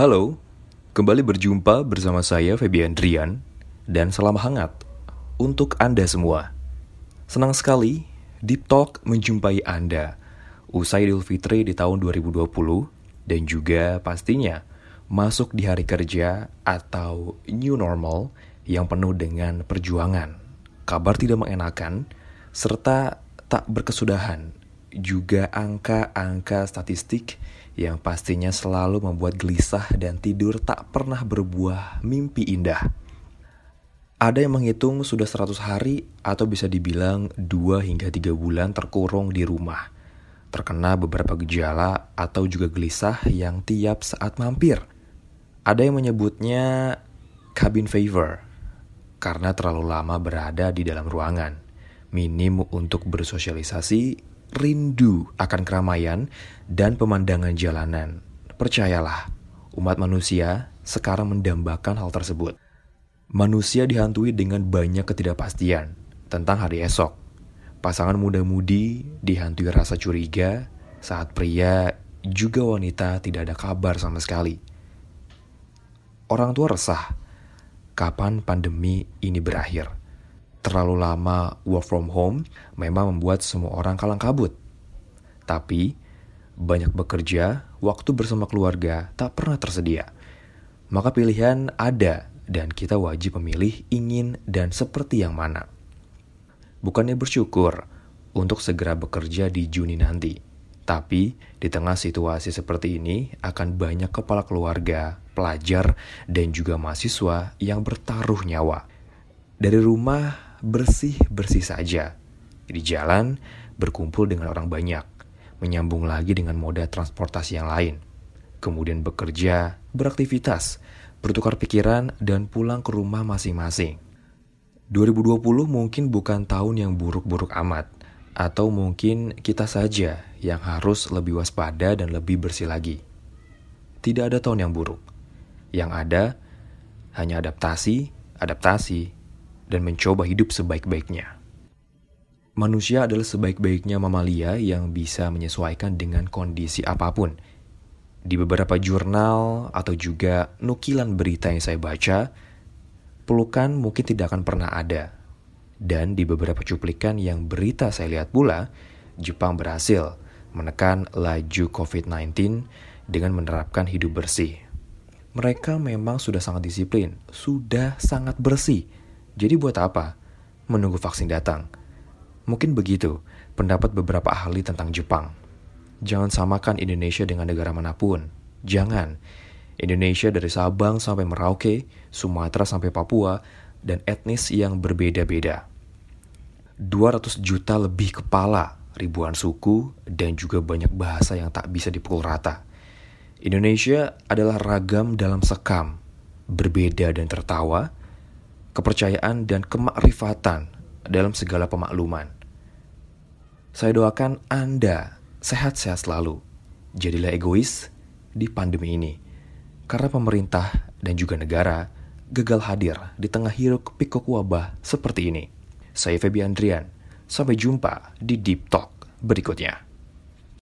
Halo, kembali berjumpa bersama saya Febian Drian dan salam hangat untuk Anda semua. Senang sekali Deep Talk menjumpai Anda usai Idul Fitri di tahun 2020 dan juga pastinya masuk di hari kerja atau new normal yang penuh dengan perjuangan, kabar tidak mengenakan, serta tak berkesudahan, juga angka-angka statistik yang pastinya selalu membuat gelisah dan tidur tak pernah berbuah mimpi indah. Ada yang menghitung sudah 100 hari atau bisa dibilang 2 hingga 3 bulan terkurung di rumah. Terkena beberapa gejala atau juga gelisah yang tiap saat mampir. Ada yang menyebutnya cabin fever karena terlalu lama berada di dalam ruangan. Minim untuk bersosialisasi rindu akan keramaian dan pemandangan jalanan. Percayalah, umat manusia sekarang mendambakan hal tersebut. Manusia dihantui dengan banyak ketidakpastian tentang hari esok. Pasangan muda-mudi dihantui rasa curiga saat pria juga wanita tidak ada kabar sama sekali. Orang tua resah, kapan pandemi ini berakhir? Terlalu lama work from home memang membuat semua orang kalang kabut. Tapi, banyak bekerja, waktu bersama keluarga tak pernah tersedia. Maka pilihan ada dan kita wajib memilih ingin dan seperti yang mana. Bukannya bersyukur untuk segera bekerja di Juni nanti. Tapi, di tengah situasi seperti ini akan banyak kepala keluarga, pelajar, dan juga mahasiswa yang bertaruh nyawa. Dari rumah bersih-bersih saja. Di jalan, berkumpul dengan orang banyak, menyambung lagi dengan moda transportasi yang lain. Kemudian bekerja, beraktivitas, bertukar pikiran, dan pulang ke rumah masing-masing. 2020 mungkin bukan tahun yang buruk-buruk amat, atau mungkin kita saja yang harus lebih waspada dan lebih bersih lagi. Tidak ada tahun yang buruk. Yang ada hanya adaptasi, adaptasi, dan mencoba hidup sebaik-baiknya. Manusia adalah sebaik-baiknya mamalia yang bisa menyesuaikan dengan kondisi apa pun. Di beberapa jurnal atau juga nukilan berita yang saya baca, pelukan mungkin tidak akan pernah ada. Dan di beberapa cuplikan yang berita saya lihat pula, Jepang berhasil menekan laju COVID-19 dengan menerapkan hidup bersih. Mereka memang sudah sangat disiplin, sudah sangat bersih, jadi buat apa? Menunggu vaksin datang. Mungkin begitu pendapat beberapa ahli tentang Jepang. Jangan samakan Indonesia dengan negara mana pun. Jangan. Indonesia dari Sabang sampai Merauke, Sumatera sampai Papua, dan etnis yang berbeda-beda. 200 juta lebih kepala, ribuan suku, dan juga banyak bahasa yang tak bisa dipukul rata. Indonesia adalah ragam dalam sekam, berbeda dan tertawa, kepercayaan, dan kemakrifatan dalam segala pemakluman. Saya doakan Anda sehat-sehat selalu. Jadilah egois di pandemi ini. Karena pemerintah dan juga negara gagal hadir di tengah hiruk pikuk wabah seperti ini. Saya Febi Andrian. Sampai jumpa di Deep Talk berikutnya.